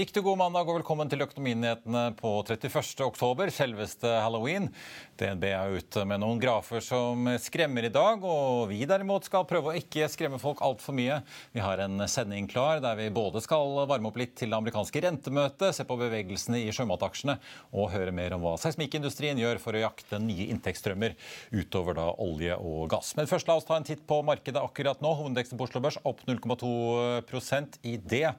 Riktig god mandag og velkommen til Økonominyhetene på 31. oktober, selveste halloween. DNB er ute med noen grafer som skremmer i dag, og vi derimot skal prøve å ikke skremme folk altfor mye. Vi har en sending klar der vi både skal varme opp litt til det amerikanske rentemøtet, se på bevegelsene i sjømataksjene og høre mer om hva seismikkindustrien gjør for å jakte nye inntektsstrømmer utover da olje og gass. Men først la oss ta en titt på markedet akkurat nå. Hovedindeksen på Oslo Børs opp 0,2% i det.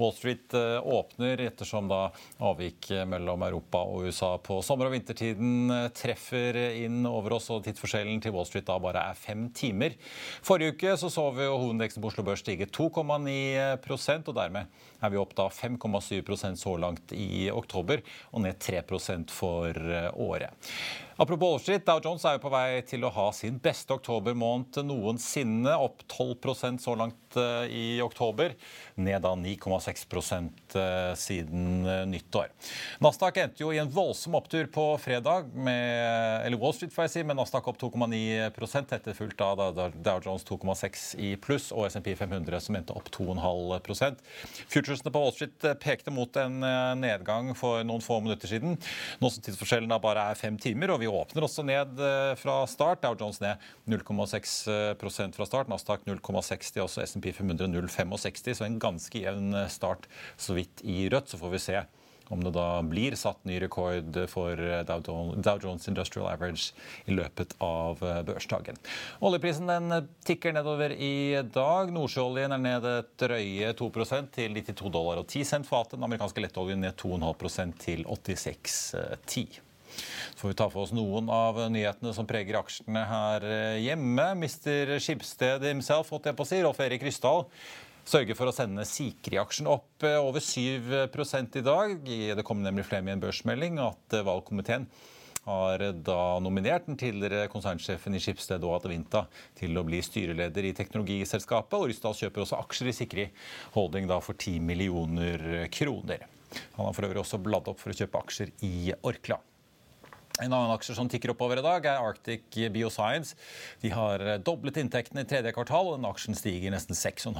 Wall Street åpner åpner, ettersom da avvik mellom Europa og USA på sommer- og vintertiden treffer inn over oss, og tidsforskjellen til Wall Street da bare er fem timer. Forrige uke så, så vi jo på Oslo Børs stige 2,9% og dermed er vi opp da 5,7% så langt i oktober, og ned 3% for året. Apropos Street, Dow Jones er jo på vei til å ha sin beste oktobermåned noensinne. Opp 12% så langt eh, i oktober. Ned da 9,6 eh, siden eh, nyttår. Nasdaq endte jo i en voldsom opptur på fredag, med, eller Wall Street får jeg si, med Nasdaq opp 2,9% etterfulgt av Dow Jones 2,6 i pluss og SMP 500 som endte opp 2,5% Futuresene på Wall Street pekte mot en nedgang for noen få minutter siden. Nå som tidsforskjellen bare er fem timer, og vi åpner også ned eh, fra start. Dow Jones ned 0,6% fra start. Nasdaq 0,60, også SMP 500 0,65. Så en ganske jevn eh, start så vidt i rødt. Så får vi se om det da blir satt ny rekord for eh, Dow Jones Industrial Average i løpet av børsdagen. Oljeprisen den tikker nedover i dag. Nordsjøoljen er ned et drøye 2% til 92 dollar og 10 cent fatet. Den amerikanske lettoljen ned 2,5% til 86,10. Så får vi ta for oss noen av nyhetene som preger aksjene her eh, hjemme. Mister Skipsted himself, holdt jeg på å si, Rolf Erik Ryssdal sørger for å sende Sikri-aksjen opp eh, over 7 i dag. Det kom nemlig frem i en børsmelding at eh, valgkomiteen har da nominert den tidligere konsernsjefen i Skipsted og Adevinta til å bli styreleder i teknologiselskapet. Og Ryssdal kjøper også aksjer i Sikri Holding for 10 millioner kroner. Han har for øvrig også bladd opp for å kjøpe aksjer i Orkla. En annen aksje som tikker oppover i dag, er Arctic Bioscience. De har doblet inntektene i tredje kvartal, og den aksjen stiger nesten 6,5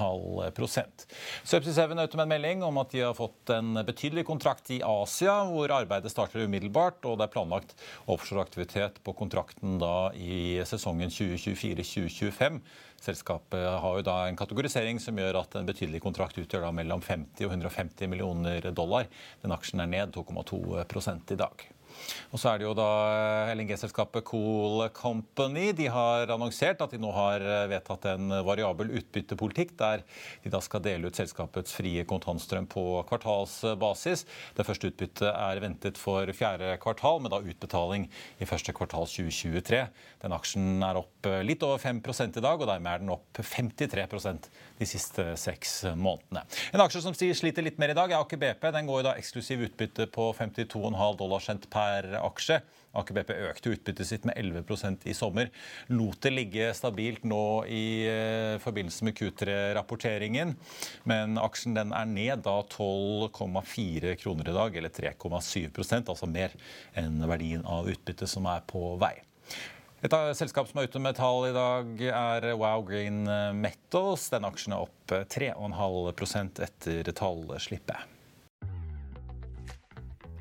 Subsea Seven ute med en melding om at de har fått en betydelig kontrakt i Asia, hvor arbeidet starter umiddelbart, og det er planlagt offshoreaktivitet på kontrakten da i sesongen 2024-2025. Selskapet har jo da en kategorisering som gjør at en betydelig kontrakt utgjør da mellom 50 og 150 millioner dollar. Den aksjen er ned 2,2 i dag. Og så er det jo da eh, LNG-selskapet Cool Company. De har annonsert at de nå har eh, vedtatt en variabel utbyttepolitikk, der de da skal dele ut selskapets frie kontantstrøm på kvartalsbasis. Det første utbyttet er ventet for fjerde kvartal, med da utbetaling i første kvartal 2023. Den aksjen er opp eh, litt over 5 i dag, og dermed er den opp 53% de siste seks månedene. En aksje som sliter litt mer i dag, er Aker BP. Den går jo da eksklusiv utbytte på 52,5 dollar cent per aksje. Aker BP økte utbyttet sitt med 11% i sommer. Lot det ligge stabilt nå i eh, forbindelse med Q3-rapporteringen. Men aksjen den er ned da 12,4 kroner i dag, eller 3,7% altså mer enn verdien av utbyttet som er på vei. Et av selskap som er ute med tall i dag, er Wow Green Metals. Den aksjen er opp 3,5% etter tallslippet.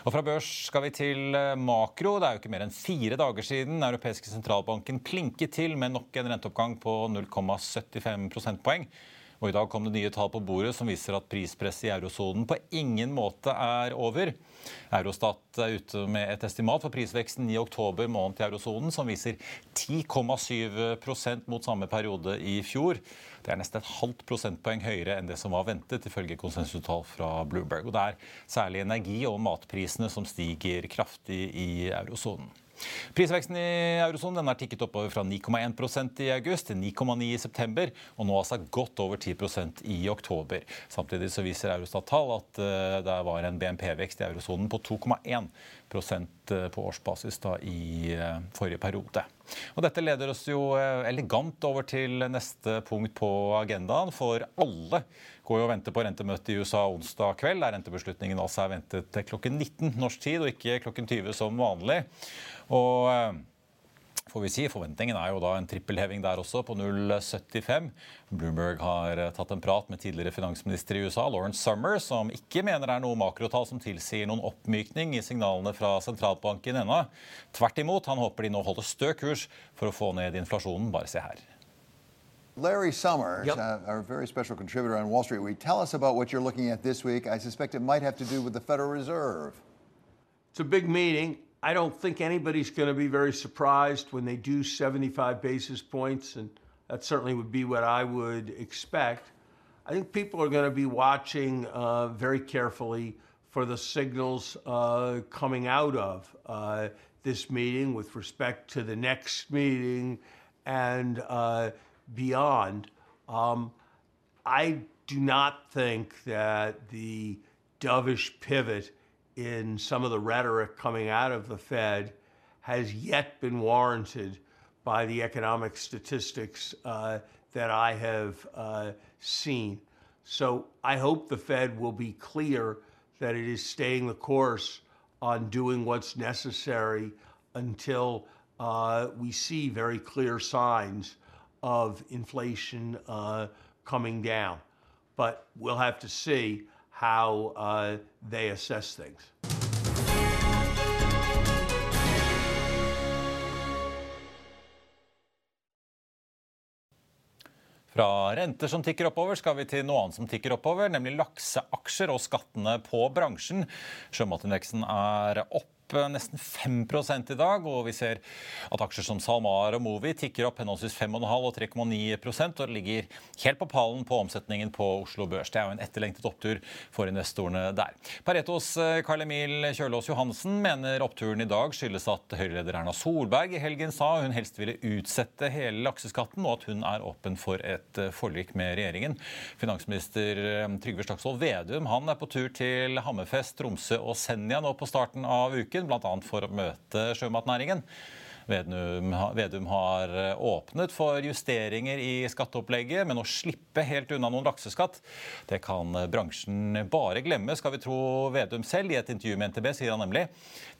Og fra børs skal vi til eh, makro. Det er jo ikke mer enn fire dager siden den europeiske sentralbanken klinket til med nok en renteoppgang på 0,75 prosentpoeng. Og I dag kom det nye tall på bordet som viser at prispresset i eurosonen på ingen måte er over. Eurostat er ute med et estimat for prisveksten i oktober måned i eurosonen som viser 10,7 mot samme periode i fjor. Det er nesten et halvt prosentpoeng høyere enn det som var ventet, ifølge konsensustall fra Bloomberg. Og det er særlig energi- og matprisene som stiger kraftig i eurosonen. Prisveksten i eurosonen er tikket oppover fra 9,1% i august til 9,9 i september, og nå altså godt over 10% i oktober. Samtidig så viser Eurostat-tall at eh, det var en BNP-vekst i eurosonen på 2,1 eh, på årsbasis da i eh, forrige periode. Og dette leder oss jo elegant over til neste punkt på agendaen, for alle går jo og venter på rentemøtet i USA onsdag kveld, der rentebeslutningen altså er ventet klokken 19 norsk tid, og ikke klokken 20 som vanlig. Og eh, får vi si, Forventningen er jo da en trippelheving der også, på 0,75. Bloomberg har eh, tatt en prat med tidligere finansminister i USA, Lawrence Summers, som ikke mener det er noe makrotall som tilsier noen oppmykning i signalene fra sentralbanken ennå. Tvert imot, han håper de nå holder stø kurs for å få ned inflasjonen. Bare se her. Larry Summers, yep. uh, our very special contributor on Wall Street Week, tell us about what you're looking at this week. I suspect it might have to do with the Federal Reserve. It's a big meeting. I don't think anybody's going to be very surprised when they do 75 basis points, and that certainly would be what I would expect. I think people are going to be watching uh, very carefully for the signals uh, coming out of uh, this meeting with respect to the next meeting and uh, beyond. Um, I do not think that the dovish pivot in some of the rhetoric coming out of the Fed has yet been warranted by the economic statistics uh, that I have uh, seen. So I hope the Fed will be clear that it is staying the course on doing what's necessary until uh, we see very clear signs of inflation uh, coming down. But we'll have to see how uh, they assess things. Fra renter som tikker oppover, skal vi til noe annet som tikker oppover, nemlig lakseaksjer og skattene på bransjen. Sjømatindeksen er opp nesten 5 i dag, og vi ser at aksjer som SalMar og Movi tikker opp henholdsvis 5,5 og 3,9% og ligger helt på pallen på omsetningen på Oslo Børs. Det er jo en etterlengtet opptur for investorene der. Paretos eh, Karl Emil Kjølås Johansen mener oppturen i dag skyldes at Høyre-leder Erna Solberg i helgen sa hun helst ville utsette hele lakseskatten, og at hun er åpen for et eh, forlik med regjeringen. Finansminister eh, Trygve Slagsvold Vedum han er på tur til Hammerfest, Tromsø og Senja nå på starten av uken, bl.a. for å møte sjømatnæringen. Vedum, Vedum, har eh, åpnet for justeringer i skatteopplegget, men å slippe helt unna noen lakseskatt, det kan bransjen bare glemme, skal vi tro Vedum selv. I et intervju med NTB sier han nemlig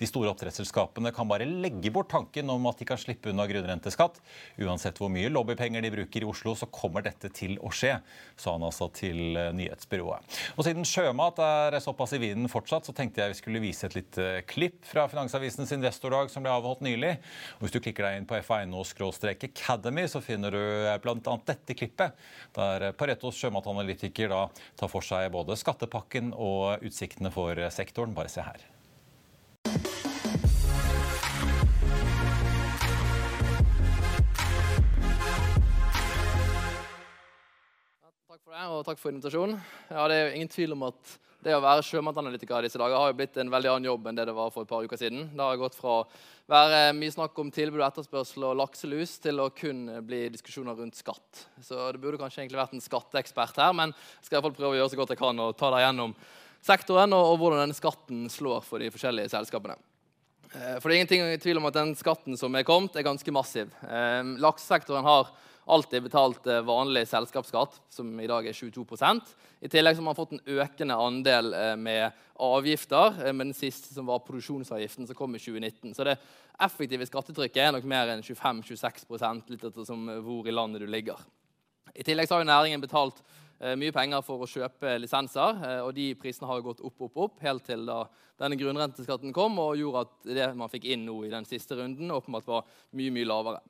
de store oppdrettsselskapene kan bare legge bort tanken om at de kan slippe unna grunnrenteskatt. Uansett hvor mye lobbypenger de bruker i Oslo, så kommer dette til å skje, sa han altså til eh, nyhetsbyrået. Og siden sjømat er såpass i vinden fortsatt, så tenkte jeg vi skulle vise et lite klipp fra Finansavisens investordag som ble avholdt nylig. Hvis du klikker deg inn på f1.no-academy, så finner du bl.a. dette klippet, der Paretos sjømatanalytiker da tar for seg både skattepakken og utsiktene for sektoren. Bare se her. Takk for det, og takk for invitasjonen. Ja, det er ingen tvil om at det å være sjømatanalytiker disse dager har jo blitt en veldig annen jobb enn det det var for et par uker siden. Det har gått fra å være mye snakk om tilbud og etterspørsel og lakselus til å kun bli diskusjoner rundt skatt. Så det burde kanskje egentlig vært en skatteekspert her, men jeg skal i hvert fall prøve å gjøre så godt jeg kan og ta deg gjennom sektoren og, og hvordan denne skatten slår for de forskjellige selskapene. Eh, for det er ingenting i tvil om at den skatten som er kommet, er ganske massiv. Eh, laksesektoren har alltid betalt eh, vanlig selskapsskatt, som i dag er 22% I tillegg har man fått en økende andel eh, med avgifter, eh, med den siste som var produksjonsavgiften, som kom i 2019. Så det effektive skattetrykket er nok mer enn 25-26% litt etter hvor i landet du ligger. I tillegg har jo næringen betalt mye penger for å kjøpe lisenser, og de prisene har gått opp, opp, opp, helt til da denne grunnrenteskatten kom og gjorde at det man fikk inn nå i den siste runden, åpenbart var mye, mye lavere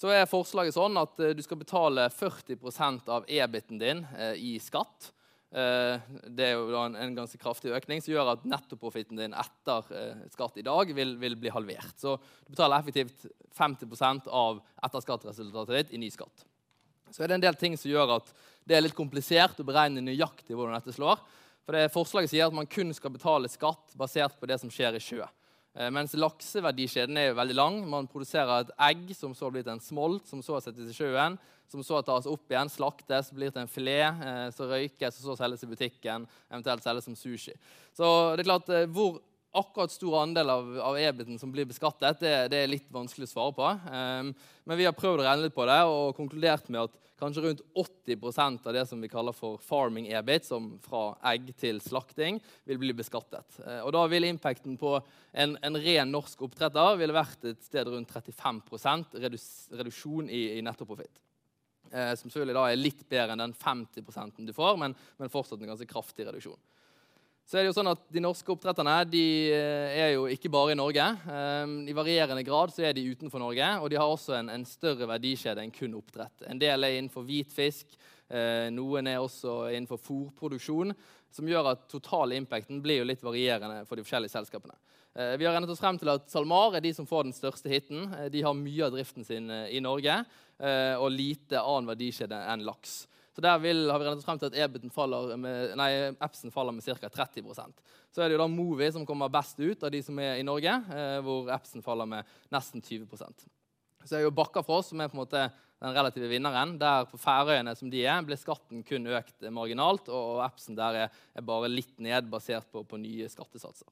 så er forslaget sånn at eh, du skal betale 40 av EBIT-en din eh, i skatt. Eh, det er jo en, en, ganske kraftig økning som gjør at nettoprofitten din etter skatt i dag vil, vil, bli halvert. Så du betaler effektivt 50 av etterskattresultatet ditt i ny skatt. Så er det en del ting som gjør at det er litt komplisert å beregne nøyaktig hvordan dette slår. For det Forslaget sier at man kun skal betale skatt basert på det som skjer i sjø. Eh, mens lakseverdikjeden er veldig lang. Man produserer et egg som så har blitt en smolt, som så settes i sjøen, som så tas opp igjen, slaktes, blir til en filet, eh, så røykes og så selges i butikken, eventuelt selges som sushi. Så det er klart, eh, hvor akkurat stor andel av, av EBIT-en som blir beskattet, det, det, er litt vanskelig å svare på. Um, men vi har prøvd å regne litt på det og konkludert med at kanskje rundt 80% av det som vi kaller for farming EBIT, som fra egg til slakting, vil bli beskattet. Uh, og da vil impacten på en, en ren norsk oppdretter ville vært et sted rundt 35 redus, reduksjon i, i nettoprofitt. Uh, som selvfølgelig da er litt bedre enn den 50% du får, men, men fortsatt en ganske kraftig reduksjon. Så er det jo sånn at De norske oppdretterne de eh, er jo ikke bare i Norge. Ehm, I varierende grad så er de utenfor Norge, og de har også en, en større verdikjede enn kun oppdrett. En del er innenfor hvitfisk, eh, noen er også innenfor fôrproduksjon, som gjør at totalimpacten blir jo litt varierende for de forskjellige selskapene. Eh, vi har regnet oss frem til at SalMar er de som får den største hiten. De har mye av driften sin i Norge og lite annen verdikjede enn laks. Så der vil, har vi regnet frem til at EBIT-en faller med, nei, Epson faller med ca. 30% Så er det jo da Movi som kommer best ut av de som er i Norge, eh, hvor Epson faller med nesten 20% Så er jo Bakkafrost som er på en måte den relative vinneren. Der på Færøyene som de er, ble skatten kun økt marginalt, og Epson der er, er bare litt ned basert på, på nye skattesatser.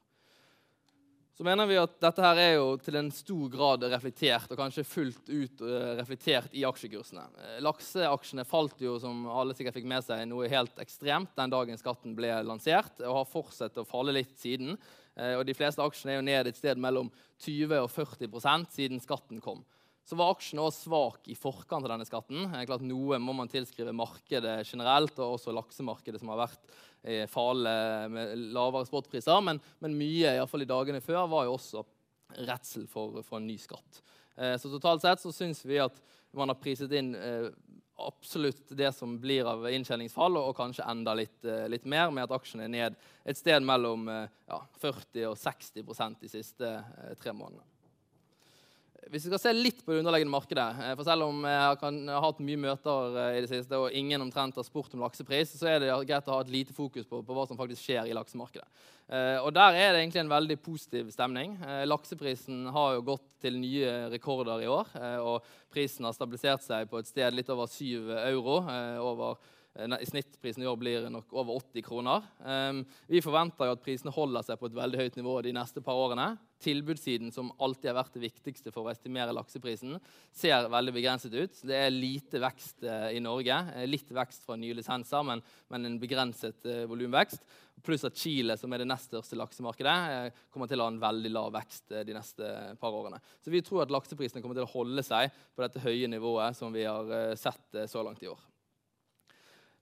Så mener vi at dette her er jo til en stor grad reflektert, og kanskje fullt ut eh, reflektert i aksjekursene. Eh, lakseaksjene falt jo, som alle sikkert fikk med seg, noe helt ekstremt den dagen skatten ble lansert, og har fortsatt å falle litt siden. Eh, og de fleste aksjene er jo ned et sted mellom 20 og 40% siden skatten kom. Så var aksjen også svak i forkant av denne skatten. Klart Noe må man tilskrive markedet generelt, og også laksemarkedet, som har vært i fale med lavere sportpriser. Men, men mye, iallfall i dagene før, var jo også redsel for, for en ny skatt. Eh, så totalt sett så syns vi at man har priset inn eh, absolutt det som blir av inntjeningsfall, og, kanskje enda litt, eh, litt, mer, med at aksjen er ned et sted mellom eh, ja, 40 og 60% de siste eh, tre månedene. Hvis vi skal se litt på det underliggende markedet eh, for Selv om jeg har hatt mye møter eh, i det siste, og ingen omtrent har spurt om laksepris, så er det greit å ha et lite fokus på, på hva som faktisk skjer i laksemarkedet. Eh, og Der er det egentlig en veldig positiv stemning. Lakseprisen har jo gått til nye rekorder i år. Og prisen har stabilisert seg på et sted litt over 7 euro. over I snittprisen i år blir nok over 80 kroner. Um, vi forventer jo at prisene holder seg på et veldig høyt nivå de neste par årene. Tilbudssiden, som alltid har vært det viktigste for å estimere lakseprisen, ser veldig begrenset ut. Det er lite vekst uh, i Norge. Eh, litt vekst fra nye lisenser, men, men en begrenset uh, volumvekst. Pluss at Chile, som er det nest største laksemarkedet, kommer til å ha en veldig lav vekst de neste par årene. Så vi tror at lakseprisene kommer til å holde seg på dette høye nivået som vi har sett så langt i år.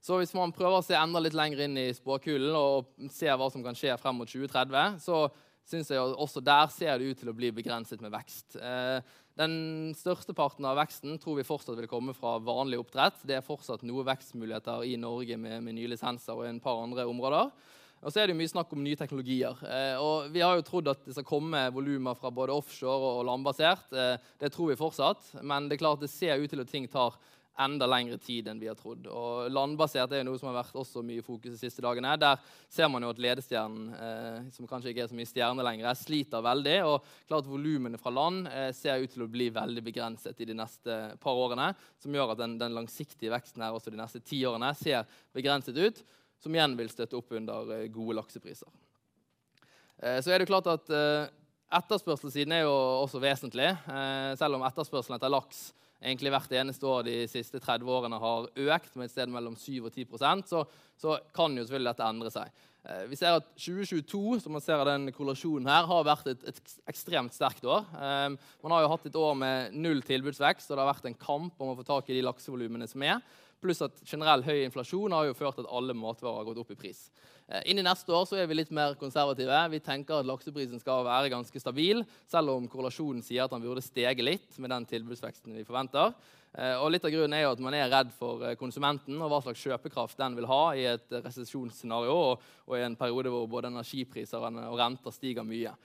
Så hvis man prøver å se enda litt lenger inn i spåkulen og se hva som kan skje frem mot 2030, så synes jeg også der ser det ut til å bli begrenset med vekst. Eh, den største parten av veksten tror vi fortsatt vil komme fra vanlig oppdrett. Det er fortsatt noe vekstmuligheter i Norge med, med nye lisenser og en par andre områder. Og så er det mye snakk om nye teknologier. Eh, og Vi har jo trodd at det skal komme volumer fra både offshore og landbasert. Eh, det tror vi fortsatt. Men det er klart det ser ut til at ting tar enda lengre tid enn vi har trodd. Og Landbasert er jo noe som har vært også mye fokus de siste dagene. Der ser man jo at ledestjernen, eh, som kanskje ikke er så mye stjerne lenger, sliter veldig. Og klart volumene fra land eh, ser ut til å bli veldig begrenset i de neste par årene. Som gjør at den, den langsiktige veksten her også de neste ti årene ser begrenset ut. Som igjen vil støtte opp under eh, gode laksepriser. Eh, så er det klart at eh, Etterspørselssiden er jo også vesentlig. Selv om etterspørselen etter laks egentlig hvert eneste år de siste 30 årene har økt med et sted mellom 7 og 10% så, så kan jo selvfølgelig dette endre seg. Eh, vi ser at 2022 som man ser av den kollasjonen her, har vært et, et ekstremt sterkt år. Eh, man har jo hatt et år med null tilbudsvekst, og det har vært en kamp om å få tak i de laksevolumene som er. Pluss at generell høy inflasjon har jo ført til at alle matvarer har gått opp i pris. Eh, inn i neste år så er vi litt mer konservative. Vi tenker at lakseprisen skal være ganske stabil, selv om korrelasjonen sier at den burde stege litt med den tilbudsveksten vi forventer. Eh, og litt av grunnen er jo at man er redd for eh, konsumenten og hva slags kjøpekraft den vil ha i et resesjonsscenario og, i en periode hvor både energipriser og renter stiger mye.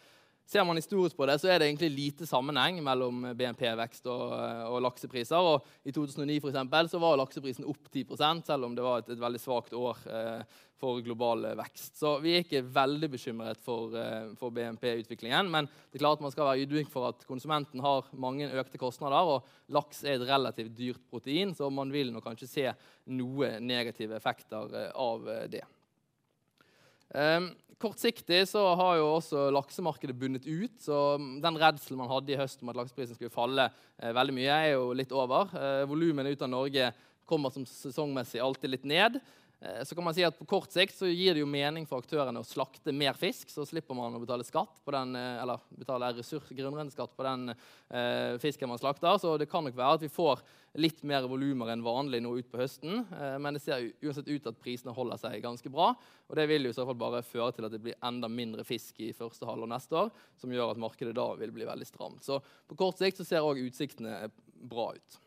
Ser man historisk på det, så er det egentlig lite sammenheng mellom BNP-vekst og, og, laksepriser. Og I 2009 for eksempel, så var lakseprisen opp 10 selv om det var et, et veldig svakt år eh, for global vekst. Så vi er ikke veldig bekymret for, eh, for BNP-utviklingen. Men det er klart man skal være ydmyk for at konsumenten har mange økte kostnader. Og laks er et relativt dyrt protein, så man vil nok kanskje se noe negative effekter eh, av det. Um, kortsiktig så har jo også laksemarkedet bundet ut. Så den redselen man hadde i høst om at lakseprisen skulle falle eh, veldig mye, er jo litt over. Eh, Volumene ut av Norge kommer som sesongmessig alltid litt ned. Eh, så kan man si at På kort sikt så gir det jo mening for aktørene å slakte mer fisk. Så slipper man å betale skatt på den, eh, eller betale ressurs, grunnrenteskatt på den eh, fisken man slakter. Så det kan nok være at vi får litt mer volumer enn vanlig nå ut på høsten. Eh, men det ser uansett ut at prisene holder seg ganske bra. Og det vil jo i så fall bare føre til at det blir enda mindre fisk i første halvår neste år, som gjør at markedet da vil bli veldig stramt. Så på kort sikt så ser òg utsiktene bra ut.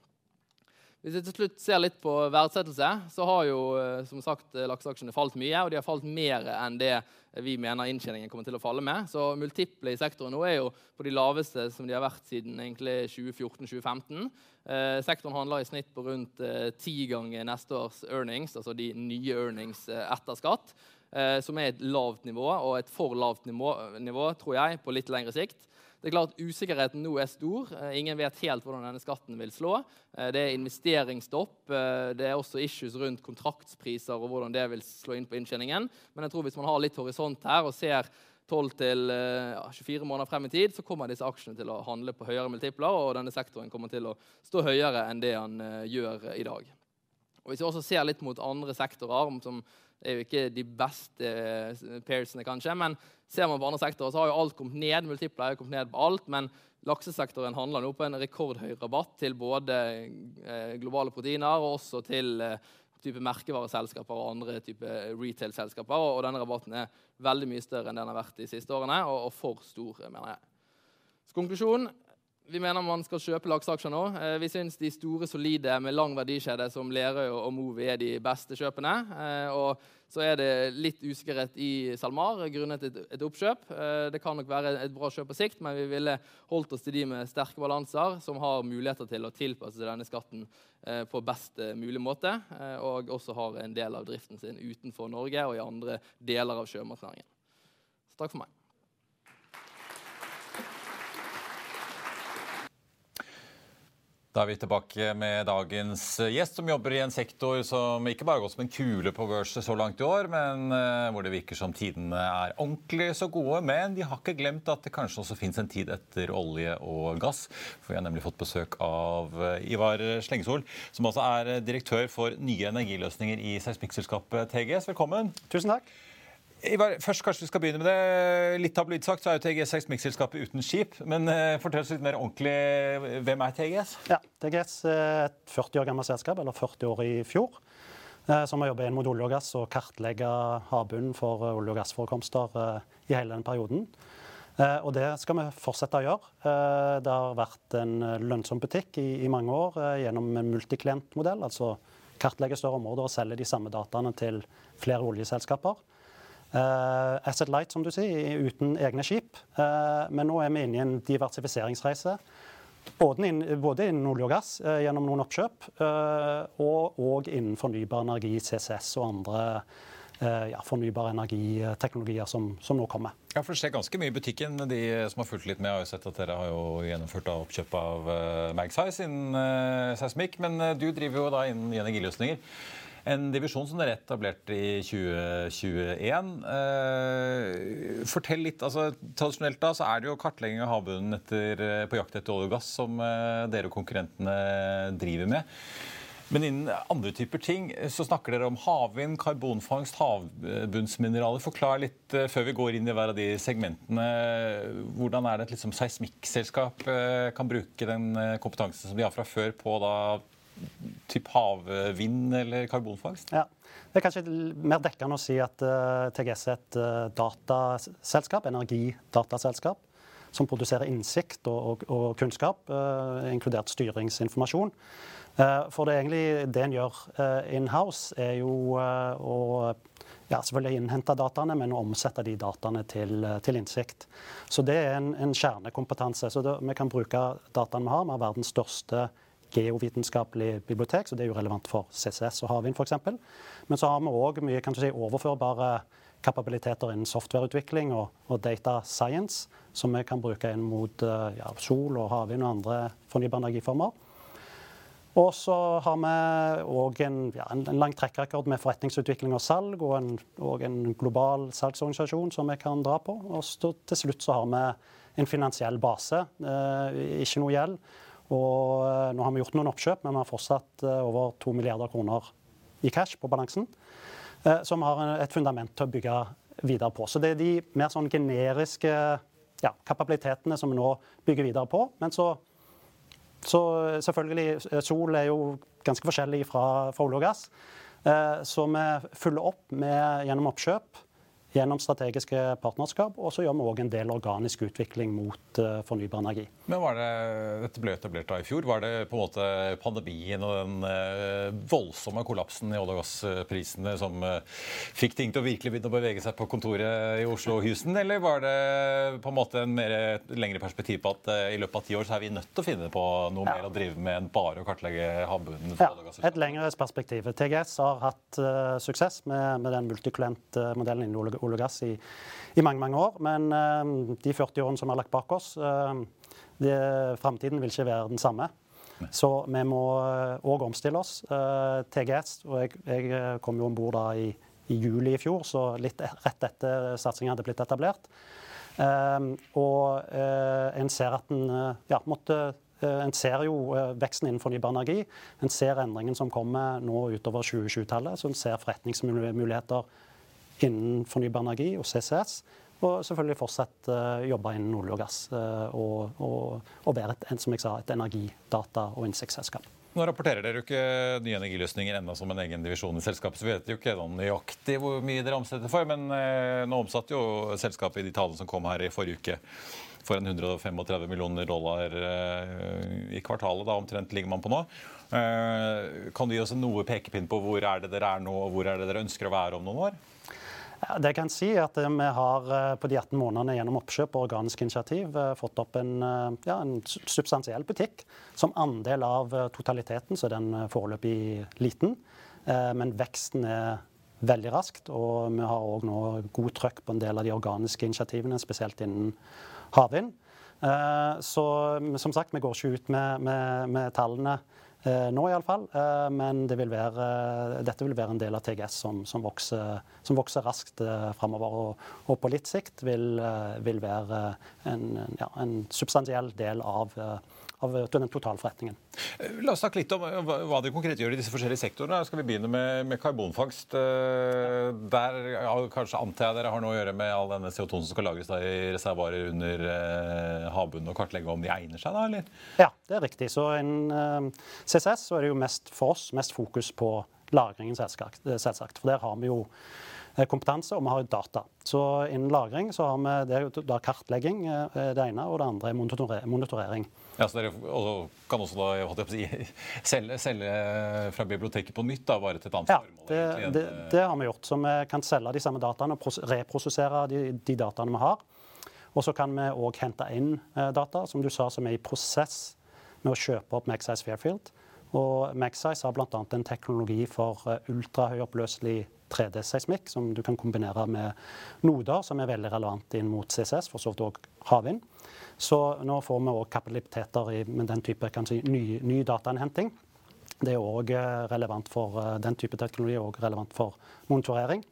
Hvis vi til slutt ser litt på verdsettelse, så har jo eh, som sagt eh, lakseaksjene falt mye. Og de har falt mer enn det vi mener inntjeningen kommer til å falle med. Så multiple i sektoren nå er jo på de laveste som de har vært siden 2014-2015. Eh, sektoren handler i snitt på rundt eh, ti ganger neste års earnings, altså de nye earnings eh, etter skatt. Eh, som er et lavt nivå, og et for lavt nivå, nivå tror jeg, på litt lengre sikt. Det er klart Usikkerheten nå er stor. Eh, ingen vet helt hvordan denne skatten vil slå. Eh, det er investeringsstopp. Eh, det er også issues rundt kontraktspriser og hvordan det vil slå inn på inntjeningen. Men jeg tror hvis man har litt horisont her og ser 12-24 måneder frem i tid, så kommer disse aksjene til å handle på høyere multipler, og denne sektoren kommer til å stå høyere enn det han gjør i dag. Og Hvis vi også ser litt mot andre sektorer, som er jo ikke de beste pairsene, kanskje, men Ser man på andre sektorer, så har jo alt kommet ned. Multipler har kommet ned på alt, men laksesektoren handler nå på en rekordhøy rabatt til både eh, globale proteiner og også til eh, type merkevareselskaper og andre type retail-selskaper. Og denne rabatten er veldig mye større enn den har vært de siste årene, og, og for stor, mener jeg. Så konklusjonen vi mener man skal kjøpe lakseaksjer nå. Eh, vi syns de store, solide med lang verdikjede som Lerøy og Movi er de beste kjøpene. Eh, og så er det litt usikkerhet i SalMar grunnet et, et oppkjøp. Eh, det kan nok være et bra kjøp på sikt, men vi ville holdt oss til de med sterke balanser, som har muligheter til å tilpasse denne skatten på best mulig måte, og også har en del av driften sin utenfor Norge og i andre deler av sjømatnæringen. Så takk for meg. Da er vi tilbake med dagens gjest, som jobber i en sektor som ikke bare har gått som en kule på børset så langt i år, men uh, hvor det virker som tidene er ordentlig så gode. Men de har ikke glemt at det kanskje også fins en tid etter olje og gass. For vi har nemlig fått besøk av uh, Ivar Slengsol, som altså er direktør for nye energiløsninger i seismikkselskapet TGS. Velkommen. Tusen takk. Ivar, først kanskje vi skal begynne med det. Litt tabloid sagt så er jo TGS seismikkselskapet uten skip. Men uh, fortell oss litt mer ordentlig. Hvem er TGS? Ja, TGS er et 40 år gammelt selskap, eller 40 år i fjor. Uh, som har jobbet inn mot olje og gass og kartlegge havbunnen for uh, olje- og gassforekomster i hele den perioden. Og det skal vi fortsette å gjøre. Det har vært en lønnsom butikk i, i mange år gjennom en multiklientmodell. Altså kartlegge større områder og selge de samme dataene til flere oljeselskaper. Uh, Asset Light, som du sier, uten egne skip. Uh, men nå er vi inne i en diversifiseringsreise. Både, inn, både innen olje og gass uh, gjennom noen oppkjøp, og, og innen fornybar energi, CCS og andre ja, fornybare energiteknologier som, som, nå kommer. Ja, for Det skjer ganske mye i butikken. De som har fulgt litt med, har jo sett at dere har jo gjennomført oppkjøp av Magsize innen seismikk. Men du driver jo da innen energiløsninger. En divisjon som dere etablerte i 2021. Eh, fortell litt, altså Tradisjonelt da så er det jo kartlegging av havbunnen eh, på jakt etter olje og gass som eh, dere og konkurrentene driver med. Men innen andre typer ting så snakker dere om havvind, karbonfangst, havbunnsmineraler. Forklar litt før vi går inn i hver av de segmentene. Hvordan er det et liksom, seismikkselskap kan bruke den kompetansen som de har fra før på da typ havvind eller karbonfangst? Ja. Det er kanskje mer dekkende å si at eh, TGS er et uh, dataselskap, energidataselskap. som produserer innsikt og, og, og kunnskap, inkludert styringsinformasjon. For det egentlig det en gjør in-house, er jo å ja, selvfølgelig innhente dataene, men å omsette de dataene til, til innsikt. Så det er en, en kjernekompetanse. Så det, vi kan bruke dataene vi har. Vi har verdens største geovitenskapelige bibliotek, så det er jo relevant for CCS og havvind f.eks. Men så har vi òg mye kan du si, overførbare kapabiliteter innen softwareutvikling og, og, data science, som vi kan bruke inn mot ja, sol og havvind og andre fornybare energiformer. Og så har vi òg en, ja, en, lang trekkrekord med forretningsutvikling og salg, og en, og en, global salgsorganisasjon som vi kan dra på. Og så, til slutt så har vi en finansiell base, eh, ikke noe gjeld. Og eh, nå har vi gjort noen oppkjøp, men vi har fortsatt eh, over 2 milliarder kroner i cash på balansen. Eh, som har et fundament til å bygge videre på. Så det er de mer sånn generiske ja, kapabilitetene som vi nå bygger videre på. Men så så selvfølgelig, sol er jo ganske forskjellig fra, fra olje og gass. Så vi følger opp med, gjennom oppkjøp gjennom strategiske partnerskap. Og så gjør vi òg en del organisk utvikling mot uh, fornybar energi. Men var det, Dette ble etablert da i fjor. Var det på en måte pandemien og den uh, voldsomme kollapsen i olje- og gassprisene som uh, fikk ting til å virkelig begynne å bevege seg på kontoret i Oslo og Houston, eller var det på en måte en mer lengre perspektiv på at i løpet av ti år så er vi nødt til å finne på noe ja. mer å drive med enn bare å kartlegge havbunnen? Ja, et lengre perspektiv. TGS har hatt suksess med, med den multiklient-modellen innen olje olje og gass i, i, mange mange år. Men uh, de 40 årene som vi har lagt bak oss, uh, framtiden vil ikke være den samme. Så vi må òg uh, omstille oss. Uh, TGS, og jeg, jeg kom jo om bord i, i, juli i fjor, så litt rett etter satsingen hadde blitt etablert. Uh, og en ser at en ja, måtte en ser jo veksten innen fornybar energi. En ser endringen som kommer nå utover 2020-tallet. Så en ser forretningsmuligheter innen fornybar energi og CCS. Og selvfølgelig fortsatt uh, jobbe innen olje og gass. Uh, og, og, og, være et, som jeg sa, et energidata- og innsiktsselskap. Nå rapporterer dere jo ikke nye energiløsninger ennå som en egen divisjon i selskapet, så vi vet jo ikke nøyaktig hvor mye dere omsetter for. Men eh, nå omsatte jo selskapet i de tallene som kom her i forrige uke for en 135 millioner dollar eh, i kvartalet. Da omtrent ligger man på nå. Eh, kan du gi oss noe pekepinn på hvor er det dere er nå, og hvor er det dere ønsker å være om noen år? Ja, jeg kan si er at eh, Vi har eh, på de 18 månedene gjennom oppkjøp og organisk initiativ eh, fått opp en, ja, en substansiell butikk. Som andel av totaliteten så er den foreløpig liten. Men veksten er veldig raskt. Og vi har òg nå god trøkk på en del av de organiske initiativene, spesielt innen havvind. Så som sagt, vi går ikke ut med, med, med tallene nå iallfall. Eh, men det vil være, dette vil være en del av TGS som, som, vokser, som vokser, raskt eh, framover. Og, og, på litt sikt vil, vil være en, ja, en, substansiell del av, av den totalforretningen. La oss snakke litt om hva de konkret gjør i disse forskjellige sektorene. Skal vi begynne med, med karbonfangst? Der kanskje antar jeg dere har noe å gjøre med all denne CO2 som skal lagres i reservoarer under havbunnen, og kartlegge om de egner seg, da? eller? Ja, det er riktig. Så en CCS så er det jo mest for oss mest fokus på lagringen, selvsagt. For der har vi jo eh, kompetanse, og vi har data. Så innen lagring så har vi det er da kartlegging eh, det ene, og det andre er monitorering. Ja, så Dere kan også da, si, selge, selge, fra biblioteket på nytt, da, bare til et annet ja, formål? Det, det, det, har vi gjort. Så vi kan selge de samme dataene og reprosessere de, de dataene vi har. Og så kan vi òg hente inn eh, data som du sa, som er i prosess med å kjøpe opp Magsize Fairfield. Og Magsize har bl.a. en teknologi for eh, ultrahøyoppløselig 3D-seismikk, som du kan kombinere med noder, som er veldig relevant inn mot CCS, for så vidt òg havvind. Så nå får vi òg kapabiliteter med den type si, ny, ny datainnhenting. Det er òg eh, relevant for eh, den type teknologi og relevant for monitorering.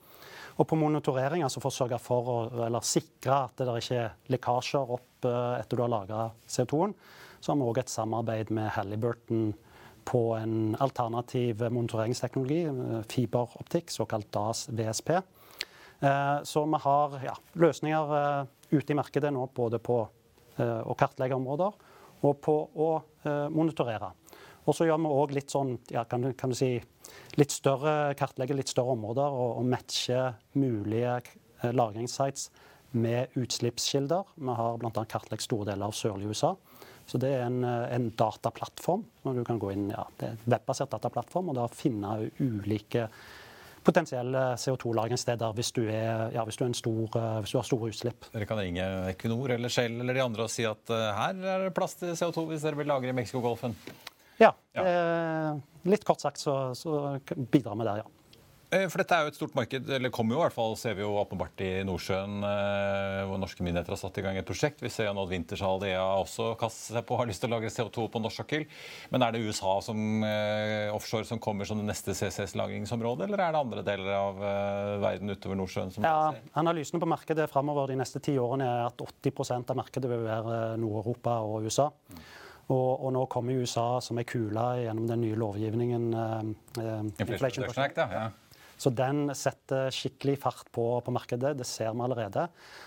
Og på monitorering, altså for å sørge for å eller sikre at det ikke er lekkasjer opp etter du har lagra CO2-en, så har vi òg et samarbeid med Halliburton på en alternativ monitoreringsteknologi, fiberoptikk, såkalt DAS VSP. Eh, så vi har ja, løsninger eh, ute i markedet nå både på eh, å kartlegge områder og på å monitorere. Og så gjør vi òg litt sånn, ja, kan, du, kan, du, si, litt større, kartlegge litt større områder og, og matche mulige lagringssites med utslippskilder. Vi har bl.a. kartlagt store deler av sørlige USA. Så det er en, en dataplattform. Du kan gå inn, ja, det er en webbasert dataplattform og da finne ulike potensielle CO2-lagringssteder hvis, ja, hvis, hvis, du har store utslipp. Dere kan ringe Equinor eller Shell eller de andre og si at uh, her er det plass til CO2 hvis dere vil lagre i Mexicogolfen? Ja. ja. Eh, litt kort sagt så, så bidrar vi der, ja. Eh, for dette er jo et stort marked, eller kommer jo i hvert fall, ser vi jo åpenbart i Nordsjøen, eh, hvor norske myndigheter har satt i gang et prosjekt. Vi ser jo nå at Wintershall DA også kaster seg på, har lyst til å lagre CO2 på norsk sokkel. Men er det USA som eh, offshore som kommer som det neste CCS-lagringsområdet, eller er det andre deler av verden utover Nordsjøen? som ja, Analysene på markedet framover de neste ti årene er at 80% av markedet vil være Nord-Europa og USA. Mm. Og, og, nå kommer USA som ei kule gjennom den nye lovgivningen. Eh, Inflation Production Act, ja. Så den setter skikkelig fart på, på markedet. Det ser vi allerede.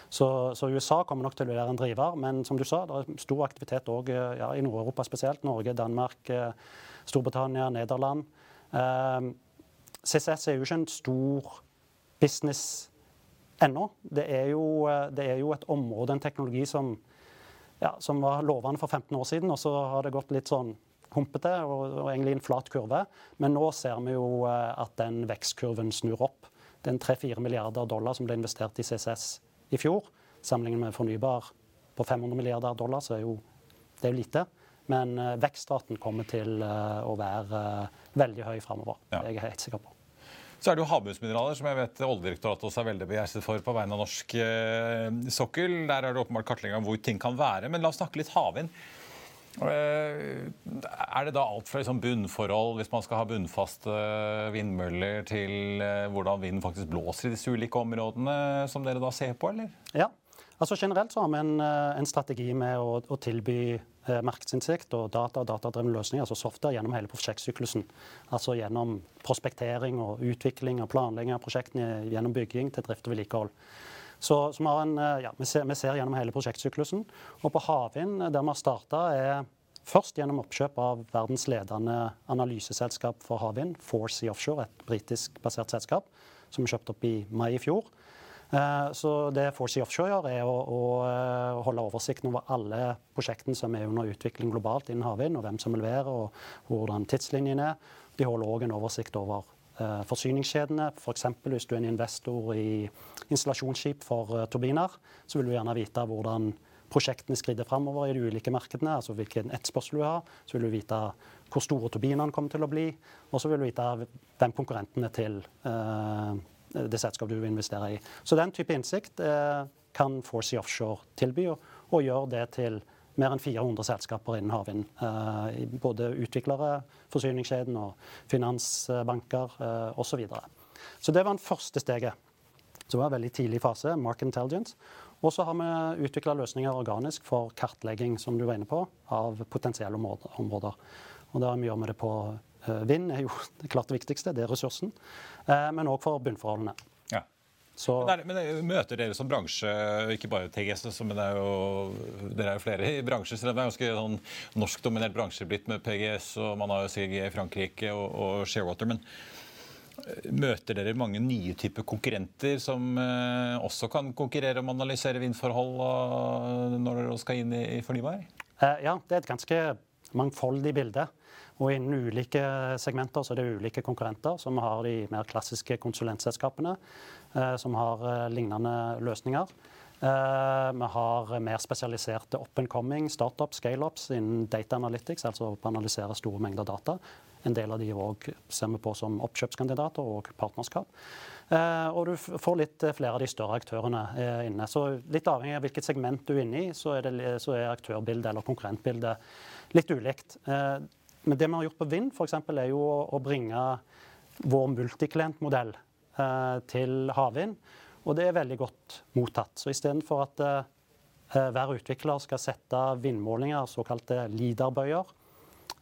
Så, så, USA kommer nok til å være en driver. Men som du sa, det er stor aktivitet òg ja, i Nord-Europa spesielt. Norge, Danmark, eh, Storbritannia, Nederland. Eh, CCS er jo ikke en stor business ennå. Det er jo, eh, det er jo et område, en teknologi, som, ja, som var lovende for 15 år siden, og så har det gått litt sånn humpete og, og, egentlig en flat kurve. Men nå ser vi jo eh, at den vekstkurven snur opp. Det er 3-4 milliarder dollar som ble investert i CCS i fjor. Sammenlignet med fornybar på 500 milliarder dollar, så er jo det er jo lite. Men uh, vekstraten kommer til uh, å være veldig høy framover. Ja. Det er jeg helt sikker på. Så er det jo havbunnsmineraler, som jeg vet Oljedirektoratet også er veldig begeistret for på vegne av norsk sokkel. Der er det åpenbart kartlegging av hvor ting kan være. Men la oss snakke litt havvind. Eh, er det da alt fra liksom bunnforhold, hvis man skal ha bunnfaste vindmøller, til eh, hvordan vinden faktisk blåser i disse ulike områdene, som dere da ser på, eller? Ja. Altså Generelt så har vi en, eh, en strategi med å, å tilby markedsinnsikt og data og datadrevne løsninger, altså software, gjennom hele prosjektsyklusen. Altså gjennom prospektering og utvikling og planlegging av prosjektene, gjennom bygging til drift og vedlikehold. Så, så vi, en, eh, ja, vi, ser, vi, ser, gjennom hele prosjektsyklusen. Og på havvind, der vi har starta, er først gjennom oppkjøp av verdens ledende analyseselskap for havvind, Force Offshore, et britisk basert selskap, som vi kjøpte opp i mai i fjor. Eh, så det Force Offshore gjør, er å, å, eh, holde oversikten over alle prosjektene som er under utvikling globalt innen havvind, og hvem som leverer, og hvordan tidslinjen er. De holder òg en oversikt over Eh, forsyningskjedene. F.eks. For hvis du er en investor i installasjonsskip for eh, turbiner, så vil du gjerne vite hvordan prosjektene skrider framover i de ulike markedene. altså Hvilken etterspørsel du har. Så vil du vite hvor store turbinene kommer til å bli. Og så vil du vite hvem konkurrentene til uh, det selskapet du vil investere i. Så den type innsikt kan Forsea Offshore tilby, og, gjør det til mer enn 400 selskaper innen havvind. Eh, både utviklere, forsyningskjeden og finansbanker eh, osv. Så, videre. så det var den første steget. Så det var en veldig tidlig fase, Market Intelligence. Og så har vi utvikla løsninger organisk for kartlegging som du var inne på, av potensielle områder. Og det vi gjør det på eh, vind, er jo det klart det viktigste. Det er ressursen. Men òg for bunnforholdene. Så... Men, men, Møter dere som bransje, ikke bare TGS, men det er jo, dere er jo flere i bransjer, så det er ganske sånn norskdominert bransje blitt med PGS, og man har jo CG i Frankrike og, og Sharewater. men eh, Møter dere mange nye typer konkurrenter som eh, også kan konkurrere om å analysere vindforhold når dere skal inn i, i fornybar? Eh, ja, det er et ganske mangfoldig bilde. Og innen ulike segmenter så er det ulike konkurrenter, som har de mer klassiske konsulentselskapene. Eh, som har eh, lignende løsninger. Eh, vi har mer spesialiserte up and coming startup, scaleups innen data analytics, altså å analysere store mengder data. En del av de også ser vi på som oppkjøpskandidater og partnerskap. og du får litt flere av de større aktørene inne. Så litt avhengig av hvilket segment du er inne i, så er, det, så er aktørbildet eller konkurrentbildet litt ulikt. men det vi har gjort på Vind, f.eks., er jo å bringe vår multiklientmodell til havvind. Og det er veldig godt mottatt. Så istedenfor at eh, hver utvikler skal sette vindmålinger, såkalte LIDAR-bøyer,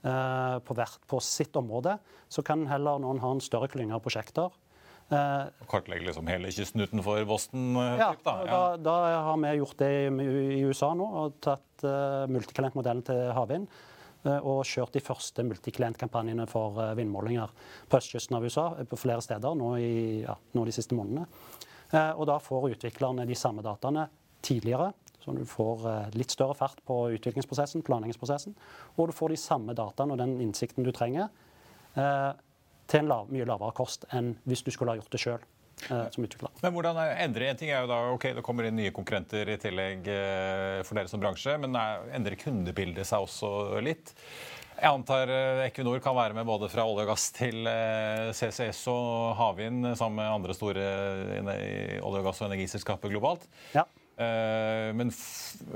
eh, på, på, sitt område, så kan heller noen ha en større klynge av prosjekter. Kartlegge liksom hele kysten utenfor Boston? Ja, da. Ja. Da, da, har vi gjort det i, i USA nå, og tatt uh, multikalentmodellen til havvind. Eh, og kjørt de første multiklientkampanjene for eh, vindmålinger på østkysten av USA, eh, på flere steder nå, i, ja, nå de siste månedene. Og da får utviklerne de samme dataene tidligere. Så du får litt større fart på utviklingsprosessen, planleggingsprosessen. Og du får de samme dataene og den innsikten du trenger til en lav, mye lavere kost enn hvis du skulle ha gjort det sjøl. Som utvikler. Men hvordan endrer En ting er jo da, ok, det kommer inn nye konkurrenter i tillegg for dere som bransje, men endrer kundebildet seg også litt? Jeg antar Equinor kan være med både fra olje og gass til CCS og havvind sammen med andre store olje-, og gass- og energiselskaper globalt. Ja. Men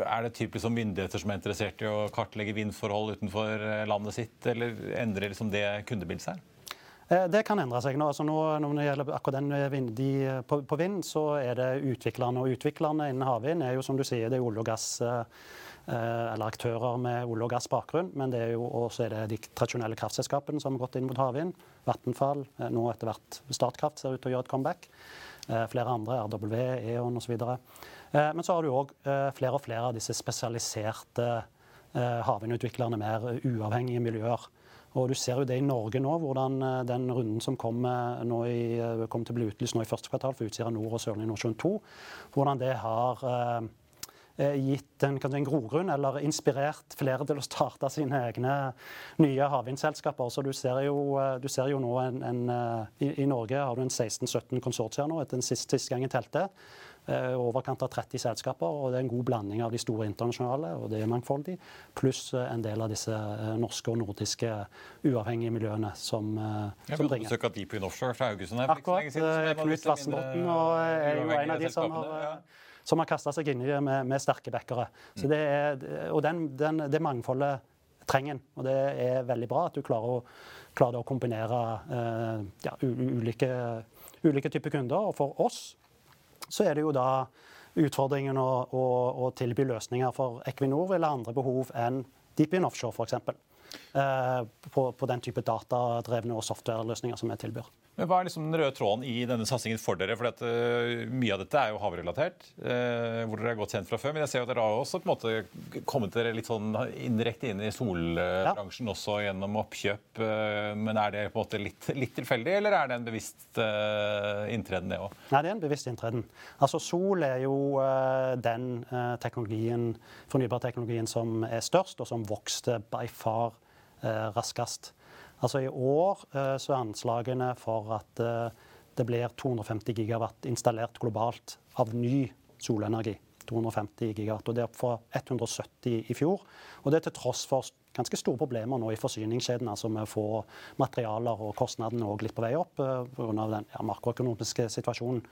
er det typisk som myndigheter som er interessert i å kartlegge vindforhold utenfor landet sitt, eller endrer liksom det kundebildet seg? Det kan endre seg. nå. Altså nå når det gjelder akkurat den de, på, på, vind, så er det utviklerne. Og utviklerne innen havvind er jo som du sier, det er olje og gass eller aktører med olje- og gassbakgrunn. Men det er jo også er det de tradisjonelle kraftselskapene som har gått inn mot havvind. Vattenfall, nå etter hvert Statkraft ser ut til å gjøre et comeback. Flere andre, RW, E.ON osv. Men så har du òg flere og flere av disse spesialiserte havvindutviklerne, mer uavhengige miljøer. Og du ser jo det i Norge nå, hvordan den runden som kom, nå i, kom til å bli utlyst nå i første kvartal for Utsira Nord og Sørlige Nordsjøen 2, hvordan det har eh, gitt en, en grogrunn, eller inspirert flere til å starte sine egne nye havvindselskaper. Så du ser jo, du ser jo nå en, en i, i, Norge har du en 16-17 konsortier nå, etter den siste, siste gang jeg telte overkant av 30 selskaper. og Det er en god blanding av de store internasjonale, og det er mangfoldig, pluss en del av disse norske og nordiske uavhengige miljøene som, Jeg som bringer. besøk av Deep Wind Offshore fra Haugesund. her Akkurat. Knut og er jo en av de som har, ja. som har kasta seg inni det med, med sterke backere. Så det er, og den, den, det mangfoldet trenger en. Og det er veldig bra at du klarer å, klarer å kombinere eh, ja, ulike, ulike typer kunder. Og for oss så er det jo da utfordringen å, å, å tilby løsninger for Equinor ha andre behov enn Deep In Offshore f.eks. Eh, på, på den type datadrevne og softwareløsninger som vi tilbyr. Men Hva er liksom den røde tråden i denne satsingen for dere? For at, eh, Mye av dette er jo havrelatert, eh, hvor dere er godt kjent fra før. Men jeg ser jo at dere har også på en måte kommet dere litt sånn indirekte inn i solbransjen også gjennom oppkjøp. eh, men er det på en måte litt, litt tilfeldig, eller er det en bevisst eh, inntreden, det òg? Nei, det er en bevisst inntreden. Altså, sol er jo eh, den eh, teknologien, fornybarteknologien som er størst, og som vokste by far raskest. Altså, I år eh, så er anslagene for at eh, det blir 250 gigawatt installert globalt av ny solenergi. 250 gigawatt, og Det er opp fra 170 i fjor. Og det er til tross for ganske store problemer nå i forsyningskjeden, altså med å få materialer og kostnadene òg litt på vei opp eh, pga. den ja, makroøkonomiske situasjonen.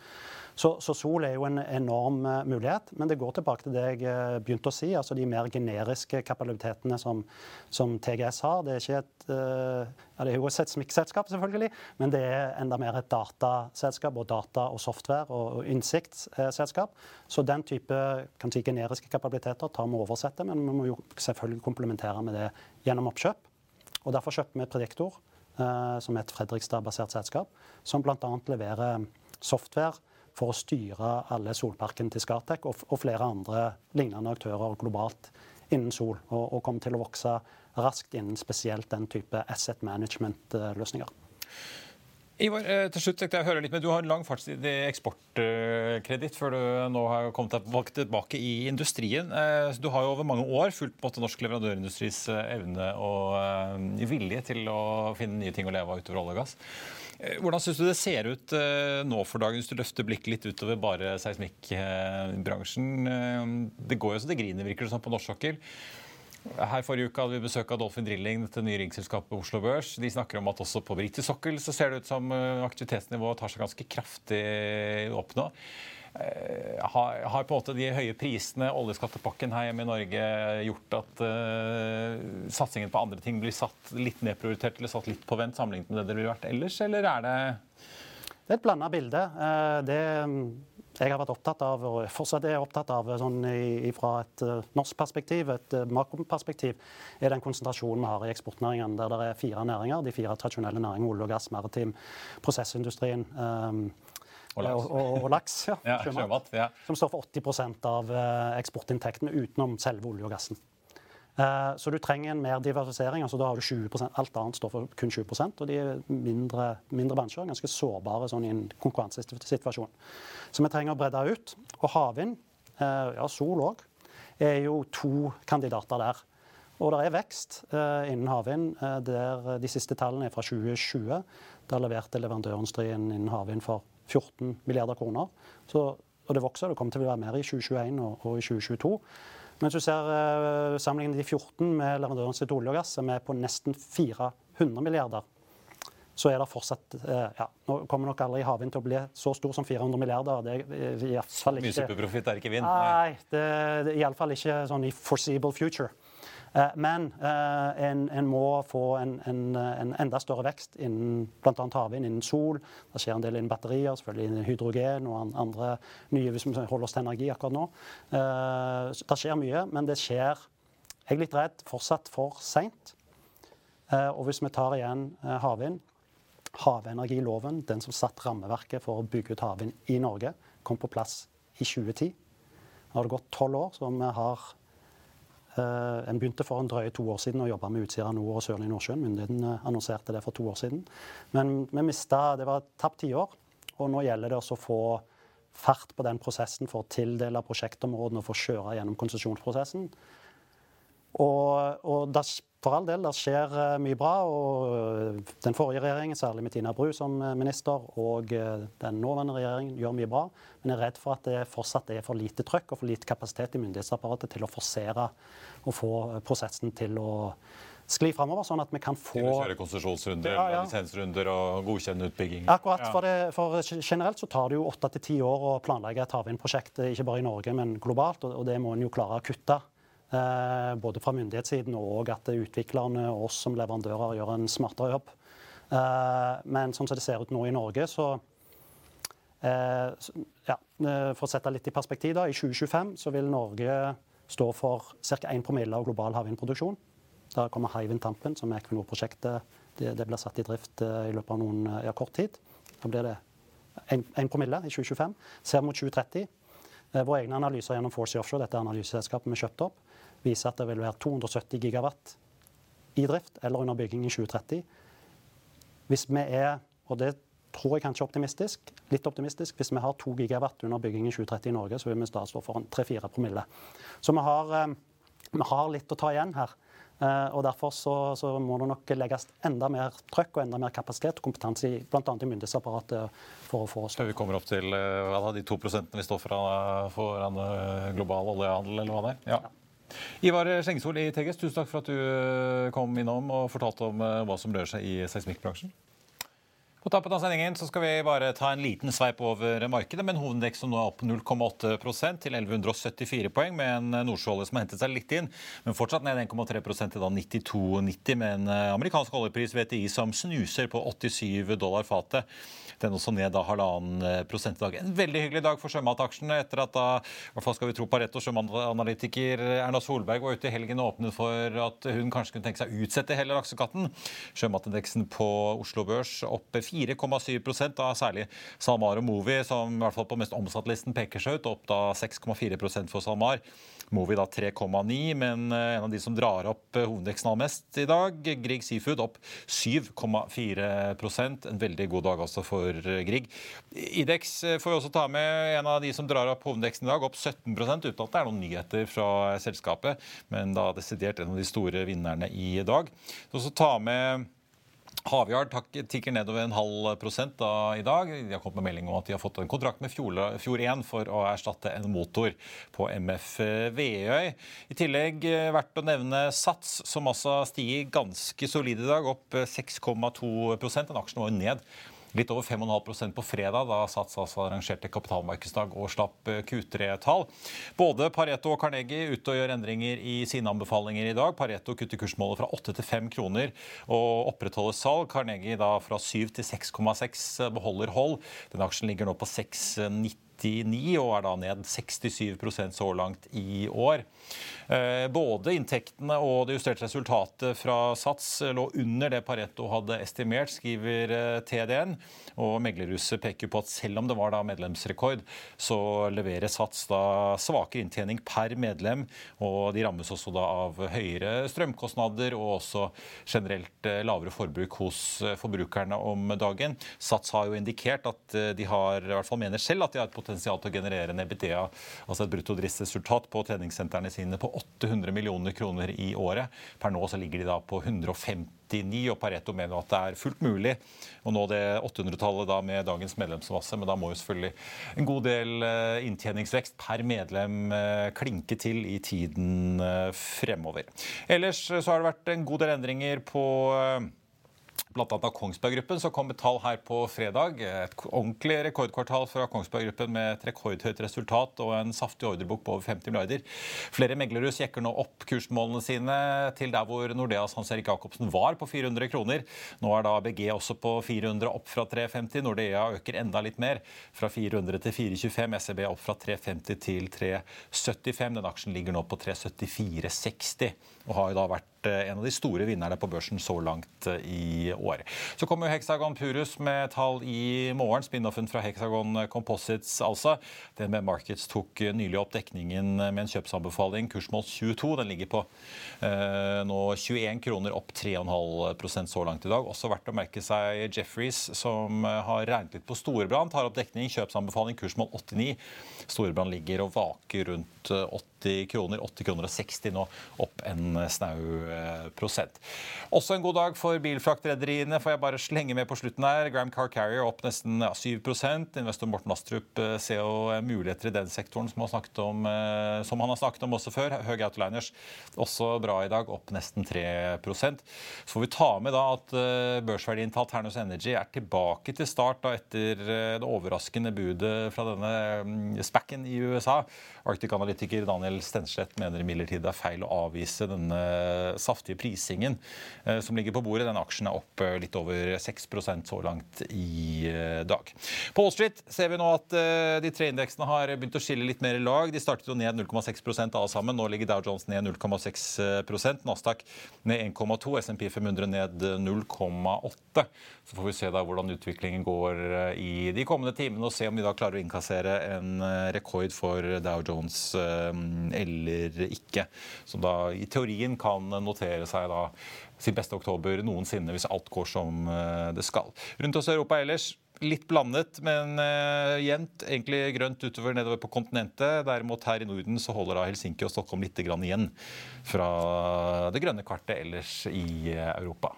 Så, så sol er jo en enorm eh, mulighet, men det går tilbake til det jeg eh, begynte å si. altså De mer generiske kapabilitetene som, som TGS har. Det er ikke et, eh, ja, det er jo et SMIC-selskap, selvfølgelig, men det er enda mer et dataselskap og data og software og, og innsiktsselskap. Så den type kan si, generiske kapabiliteter tar vi og oversetter, men vi må jo selvfølgelig komplementere med det gjennom oppkjøp. Og Derfor kjøpte vi Prediktor, eh, som er et Fredrikstad-basert selskap, som bl.a. leverer software for å styre alle solparkene til Skatec og, og flere andre lignende aktører globalt innen sol, og, og kommer til å vokse raskt innen spesielt den type asset management-løsninger. Ivar, eh, til slutt jeg høre litt men Du har en lang fartstid i eksportkreditt før du nå har kommet deg tilbake i industrien. Eh, Du har jo over mange år fulgt på norsk leverandørindustris eh, evne og vilje til å finne nye ting å leve av utover olje og gass. Hvordan syns du det ser ut nå for dagen, hvis du løfter blikket litt utover bare seismikkbransjen? Det går jo så det griner, virker det som, på norsk sokkel. Her Forrige uke hadde vi besøk av Dolphin Drilling, dette nye ringselskapet Oslo Børs. De snakker om at også på britisk sokkel så ser det ut som eh, aktivitetsnivået tar seg ganske kraftig opp nå. Eh, Har, har på en måte de høye prisene, oljeskattepakken her hjemme i Norge, gjort at uh, satsingen på andre ting blir satt litt nedprioritert eller satt litt på vent sammenlignet med det det ville vært ellers, eller er det Det er et blanda bilde. Det jeg har vært opptatt av, og fortsatt er opptatt av sånn i- fra et eh, norsk perspektiv, et eh, makroperspektiv, er den konsentrasjonen vi har i eksportnæringen, der det er fire næringer. De fire tradisjonelle næringene olje og gass, maritim, prosessindustrien um, Og laks. og, og, og laks. Ja, Ja, sjømat sjømat. Ja. som står for 80 av eh, eksportinntektene utenom selve olje og gassen. Eh, så du trenger en mer diversifisering. altså Da har du 20 Alt annet står for kun 20 og de mindre, mindre bransjer ganske sårbare sånn i en konkurransesituasjon. Så vi trenger å bredde ut. Og havvind, eh, ja, sol òg, er jo to kandidater der. Og det er vekst eh, innen havvind. der De siste tallene er fra 2020. Der leverte leverandørindustrien innen havvind for 14 milliarder kroner. Så, og det vokser. Det kommer til å være mer i 2021 og, og i 2022. Mens du ser uh, sammenlignet de 14 med leverandøren sitt olje og gass, som er på nesten 400 milliarder, så er det fortsatt uh, ja, Nå kommer nok aldri havvind til å bli så stor som 400 milliarder. Det er i fall ikke Mye superprofitt er ikke vind? Nei, det, det er iallfall ikke sånn i foreseeable future. Eh, men eh, en, en, må få en, en, en, enda større vekst innen bl.a. havvind, innen sol. Det skjer en del innen batterier, selvfølgelig innen hydrogen og andre nye hvis vi holder oss til energi akkurat nå. Eh, det skjer mye, men det skjer, jeg er litt redd, fortsatt for seint. Og hvis vi tar igjen havvind Havenergiloven, den som satt rammeverket for å bygge ut havvind i Norge, kom på plass i 2010. Nå har det gått tolv år, så vi har en begynte for en drøye to år siden å jobbe med Utsira nord og Sørlige Nordsjøen. Myndighetene annonserte det for to år siden. Men vi mista Det var et tapt tiår. Og nå gjelder det å få fart på den prosessen for å tildele prosjektområdene og få kjøre gjennom konsesjonsprosessen. Og, og det, for all del, det skjer eh, mye bra. og eh, Den forrige regjeringen, særlig med Tina Bru som minister, og den nåværende regjeringen gjør mye bra. Men jeg er redd for at det fortsatt er for lite trøkk og for lite kapasitet i myndighetsapparatet til å forsere og få prosessen til å skli framover, sånn at vi kan få kjøre konsesjonsrunder, ja, ja. lisensrunder og godkjenne utbygging? Akkurat. Ja. For, det, for, generelt så tar det jo åtte til ti år å planlegge et havvindprosjekt, ikke bare i Norge, men globalt. Og, og det må en jo klare å kutte. Eh, både fra myndighetssiden og at utviklerne og oss som leverandører gjør en smartere jobb. Eh, men sånn som det ser ut nå i Norge, så eh, ja, For å sette litt i perspektiv, da, i 2025 så vil Norge stå for ca. 1 promille av global havvindproduksjon. Da kommer Hywind Tampen, som er Equinor-prosjektet. Det, det, blir satt i drift i løpet av noen, ja, kort tid. Da blir det 1 promille i 2025. Ser mot 2030. Uh, våre egne analyser gjennom Force Offshore, dette analyseselskapet vi kjøpte opp, viser at det vil være 270 gigawatt i drift eller under bygging i 2030. Hvis vi er, og det tror jeg kanskje optimistisk, litt optimistisk. Hvis vi har 2 gigawatt under bygging i 2030 i Norge, så vil vi da stå foran 3-4 promille. Så vi har, eh, vi har, litt å ta igjen her. Eh, og Derfor så, så, må det nok legges enda mer trøkk og enda mer kapasitet og kompetanse i bl.a. i myndighetsapparatet for å få oss Vi kommer opp til eh, hva da, de to prosentene vi står foran, foran global oljehandel, eller hva det er? Ja. Ivar Skjengesol i TGS, tusen takk for at du kom innom og fortalte om hva som rører seg i seismikkbransjen. På tappen av sendingen så skal vi bare ta en liten sveip over markedet, med en hovedindeks som nå er opp 0,8% til 1174 poeng, med en nordsjøolje som har hentet seg litt inn, men fortsatt ned 1,3 til da 92,90, med en eh, amerikansk oljepris VTI som snuser på 87 dollar fatet. Den også ned da halvannen prosent i dag. En veldig hyggelig dag for sjømataksjene etter at da, i hvert fall skal vi tro Pareto sjømatanalytiker Erna Solberg var ute i helgen og åpnet for at hun kanskje kunne tenke seg å utsette hele lakseskatten. Sjømatindeksen på Oslo Børs opp 4,7% da særlig SalMar og Movi, som i hvert fall på mest omsatt-listen peker seg ut, opp da 6,4% for SalMar. Movi da 3,9, men eh, en av de som drar opp eh, aller mest i dag, Grieg Seafood, opp 7,4% En veldig god dag også for eh, Grieg. Idex får vi også ta med en av de som drar opp hovedindeksen i dag, opp 17 uten at det er noen nyheter fra selskapet, men da desidert en av de store vinnerne i dag. Så ta med Havyard tikker nedover en halv prosent da, i dag. De har kommet med melding om at de har fått en kontrakt med Fjord 1 for å erstatte en motor på MF Veøy. I tillegg eh, verdt å nevne Sats, som altså stiger ganske solid i dag, opp 6,2 Den aksjen var jo ned litt over 5,5% på fredag, da Sats altså arrangerte kapitalmarkedsdag og slapp eh, Q3-tall. Både Pareto og Carnegie ute og gjør endringer i sine anbefalinger i dag. Pareto kutter kursmålet fra 8 til 5 kroner og opprettholder salg. Carnegie da fra 7 til 6,6 beholder hold. Den aksjen ligger nå på 6,90 99 og er da ned 67% så langt i år. Eh, både inntektene og det justerte resultatet fra Sats lå under det Pareto hadde estimert, skriver eh, TDN. Og meglerhuset peker på at selv om det var da medlemsrekord, så leverer Sats da svakere inntjening per medlem. Og de rammes også da av høyere strømkostnader og også generelt eh, lavere forbruk hos forbrukerne om dagen. Sats har jo indikert at de har, i hvert fall mener selv at de har et potensial til å generere en EBITDA, altså et bruttodriftsresultat på treningssentrene sine på 800 millioner kroner i året. Per nå så ligger de da på 159, og Pareto mener at det er fullt mulig å nå det 800-tallet da med dagens medlemsmasse. Men da må jo selvfølgelig en god del eh, inntjeningsvekst per medlem eh, klinke til i tiden eh, fremover. Ellers så har det vært en god del endringer på bl.a. Kongsberg Gruppen, så kom et tall her på fredag. Et ordentlig rekordkvartal fra Kongsberg Gruppen med et rekordhøyt resultat og en saftig ordrebok på over 50 milliarder. Flere meglerhus jekker nå opp kursmålene sine til der hvor Nordeas Hans Erik Jacobsen var, på 400 kroner. Nå er da BG også på 400, opp fra 350. Nordea øker enda litt mer, fra 400 til 425. SEB opp fra 350 til 375. Den aksjen ligger nå på 374,60 og har jo da vært Eh, en av de store vinnerne på børsen så langt eh, i år. Så kommer jo Hexagon Purus med tall i morgen. Spin-offen fra Hexagon Composites, altså. DNB Markets tok nylig opp dekningen med en kjøpsanbefaling, kursmål 22. Den ligger på eh, nå 21 kroner, opp 3,5% så langt i dag. Også verdt å merke seg Jefferies, som har regnet litt på Storebrand. Tar opp dekning, kjøpsanbefaling, kursmål 89. Storebrand ligger og vaker rundt 80 kroner. 80 kroner og 60 nå, opp en snau prosent. Også en god dag for bilfraktrederiene, får jeg bare slenge med på slutten her. Gram Car Carrier opp nesten ja, 7 Investor Morten Astrup eh, ser jo muligheter i den sektoren som, om, eh, som, han har snakket om også før. Høge Autoliners også bra i dag, opp nesten 3% Så får vi ta med da at eh, børsverdien til Alternus Energy er tilbake til start da etter det overraskende budet fra denne mm, spacken i USA. Arctic-analytiker Daniel Stenslet mener imidlertid det er feil å avvise denne saftige prisingen eh, som ligger på bordet. Den aksjen er opp eh, litt over 6% så langt i eh, dag. På Wall Street ser vi nå at de tre indeksene har begynt å skille litt mer i lag. De startet jo ned 0,6 alle sammen. Nå ligger Dow Jones ned 0,6% Nasdaq ned 1,2 SMP 500 ned 0,8 Så får vi se da hvordan utviklingen går i de kommende timene og se om vi da klarer å innkassere en rekord for Dow Jones eller ikke. Som da i teorien kan notere seg da sin beste oktober noensinne hvis alt går som eh, det skal. Rundt oss i Europa ellers litt blandet, men uh, jevnt. Egentlig grønt utover nedover på kontinentet. Derimot her i Norden så holder da Helsinki og Stockholm litt igjen fra det grønne kartet ellers i uh, Europa.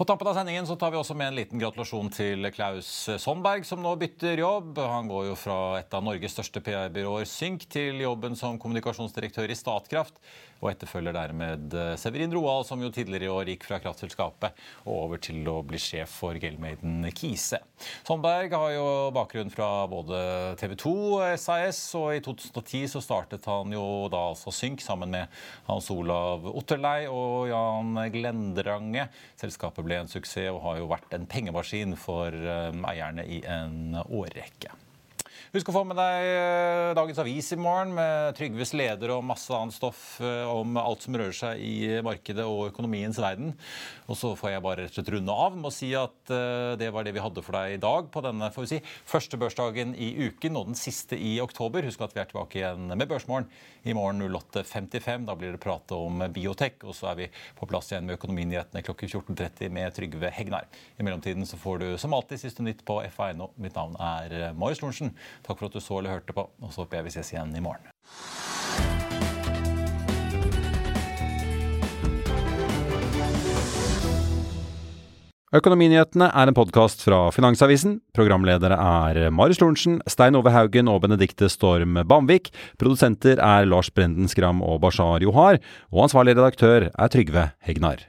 På tampen av sendingen så tar vi også med en liten gratulasjon til Klaus Sonnberg, som nå bytter jobb. Han går jo fra et av Norges største PR-byråer, Synk, til jobben som kommunikasjonsdirektør i Statkraft og etterfølger dermed eh, Severin Roald, som jo tidligere i år gikk fra kraftselskapet og over til å bli sjef for Gelmaiden Kise. Sandberg har jo bakgrunn fra både TV 2 og SAS, og i 2010 så startet han jo da altså Synk sammen med Hans Olav Otterlei og Jan Glendrange. Selskapet ble en suksess og har jo vært en pengemaskin for eh, eierne i en årrekke. Husk å få med deg eh, dagens avis i morgen med Trygves leder og masse annet stoff eh, om alt som rører seg i markedet og økonomiens verden. Og så får jeg bare rett og slett runde av med å si at eh, det var det vi hadde for deg i dag på denne får vi si, første børsdagen i uken og den siste i oktober. Husk at vi er tilbake igjen med Børsmorgen i morgen 08.55. Da blir det prat om biotek, og så er vi på plass igjen med Økonominyhetene klokken 14.30 med Trygve Hegnar. I mellomtiden så får du som alltid siste nytt på FA.no. Mitt navn er Marius Lorentzen. Takk for at du så eller hørte på, og så håper jeg vi ses igjen i morgen. Økonominyhetene er en podkast fra Finansavisen. Programledere er Marius Lorentzen, Stein Ove Haugen og Benedikte Storm Bamvik. Produsenter er Lars Brenden Skram og Bashar Johar. Og ansvarlig redaktør er Trygve Hegnar.